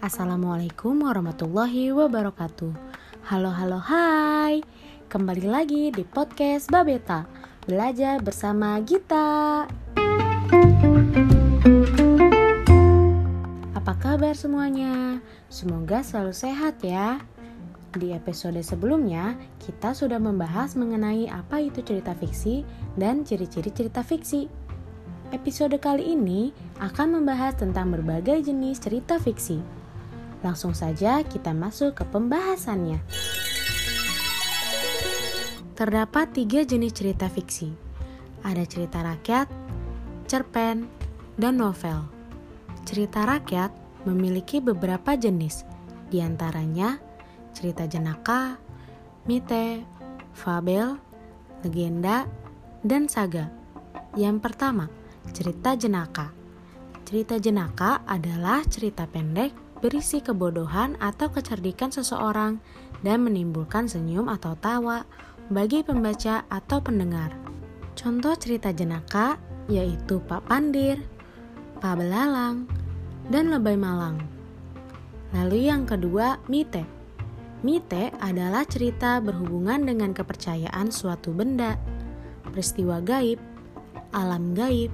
Assalamualaikum warahmatullahi wabarakatuh. Halo, halo, hai. Kembali lagi di podcast Babeta. Belajar bersama Gita. Apa kabar semuanya? Semoga selalu sehat ya. Di episode sebelumnya, kita sudah membahas mengenai apa itu cerita fiksi dan ciri-ciri cerita fiksi. Episode kali ini akan membahas tentang berbagai jenis cerita fiksi. Langsung saja kita masuk ke pembahasannya. Terdapat tiga jenis cerita fiksi. Ada cerita rakyat, cerpen, dan novel. Cerita rakyat memiliki beberapa jenis, di antaranya cerita jenaka, mite, fabel, legenda, dan saga. Yang pertama, cerita jenaka. Cerita jenaka adalah cerita pendek berisi kebodohan atau kecerdikan seseorang dan menimbulkan senyum atau tawa bagi pembaca atau pendengar. Contoh cerita jenaka yaitu Pak Pandir, Pak Belalang, dan Lebay Malang. Lalu yang kedua, mite. Mite adalah cerita berhubungan dengan kepercayaan suatu benda, peristiwa gaib, alam gaib,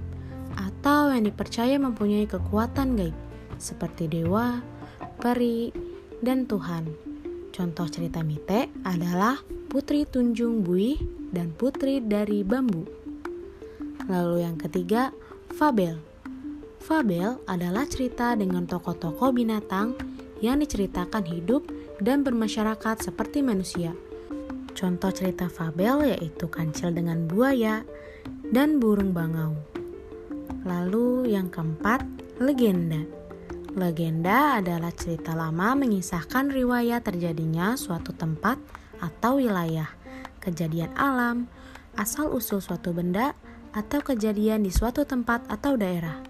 atau yang dipercaya mempunyai kekuatan gaib, seperti dewa, peri, dan Tuhan. Contoh cerita mite adalah Putri Tunjung Buih dan Putri dari Bambu. Lalu yang ketiga, fabel. Fabel adalah cerita dengan tokoh-tokoh binatang yang diceritakan hidup dan bermasyarakat seperti manusia. Contoh cerita fabel yaitu kancil dengan buaya dan burung bangau. Lalu yang keempat, legenda. Legenda adalah cerita lama mengisahkan riwayat terjadinya suatu tempat atau wilayah, kejadian alam, asal-usul suatu benda, atau kejadian di suatu tempat atau daerah.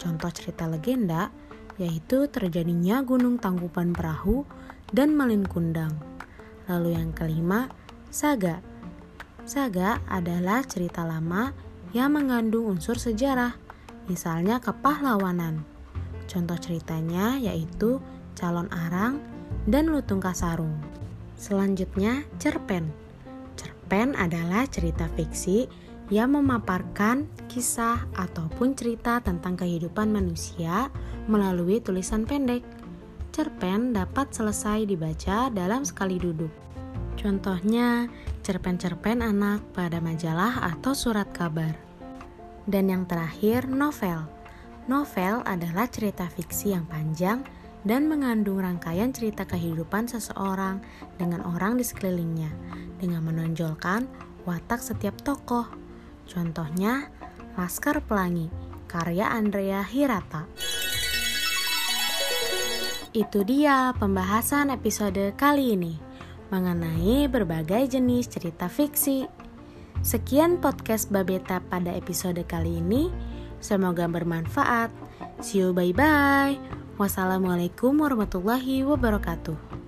Contoh cerita legenda yaitu terjadinya Gunung Tangkuban Perahu dan Malin Kundang. Lalu yang kelima, saga. Saga adalah cerita lama yang mengandung unsur sejarah, misalnya kepahlawanan. Contoh ceritanya yaitu Calon Arang dan Lutung Kasarung. Selanjutnya, cerpen. Cerpen adalah cerita fiksi yang memaparkan kisah ataupun cerita tentang kehidupan manusia melalui tulisan pendek. Cerpen dapat selesai dibaca dalam sekali duduk. Contohnya, cerpen-cerpen anak pada majalah atau surat kabar. Dan yang terakhir, novel. Novel adalah cerita fiksi yang panjang dan mengandung rangkaian cerita kehidupan seseorang dengan orang di sekelilingnya, dengan menonjolkan watak setiap tokoh. Contohnya, Laskar Pelangi, karya Andrea Hirata. Itu dia pembahasan episode kali ini mengenai berbagai jenis cerita fiksi. Sekian podcast Babeta pada episode kali ini. Semoga bermanfaat. See you bye bye. Wassalamualaikum warahmatullahi wabarakatuh.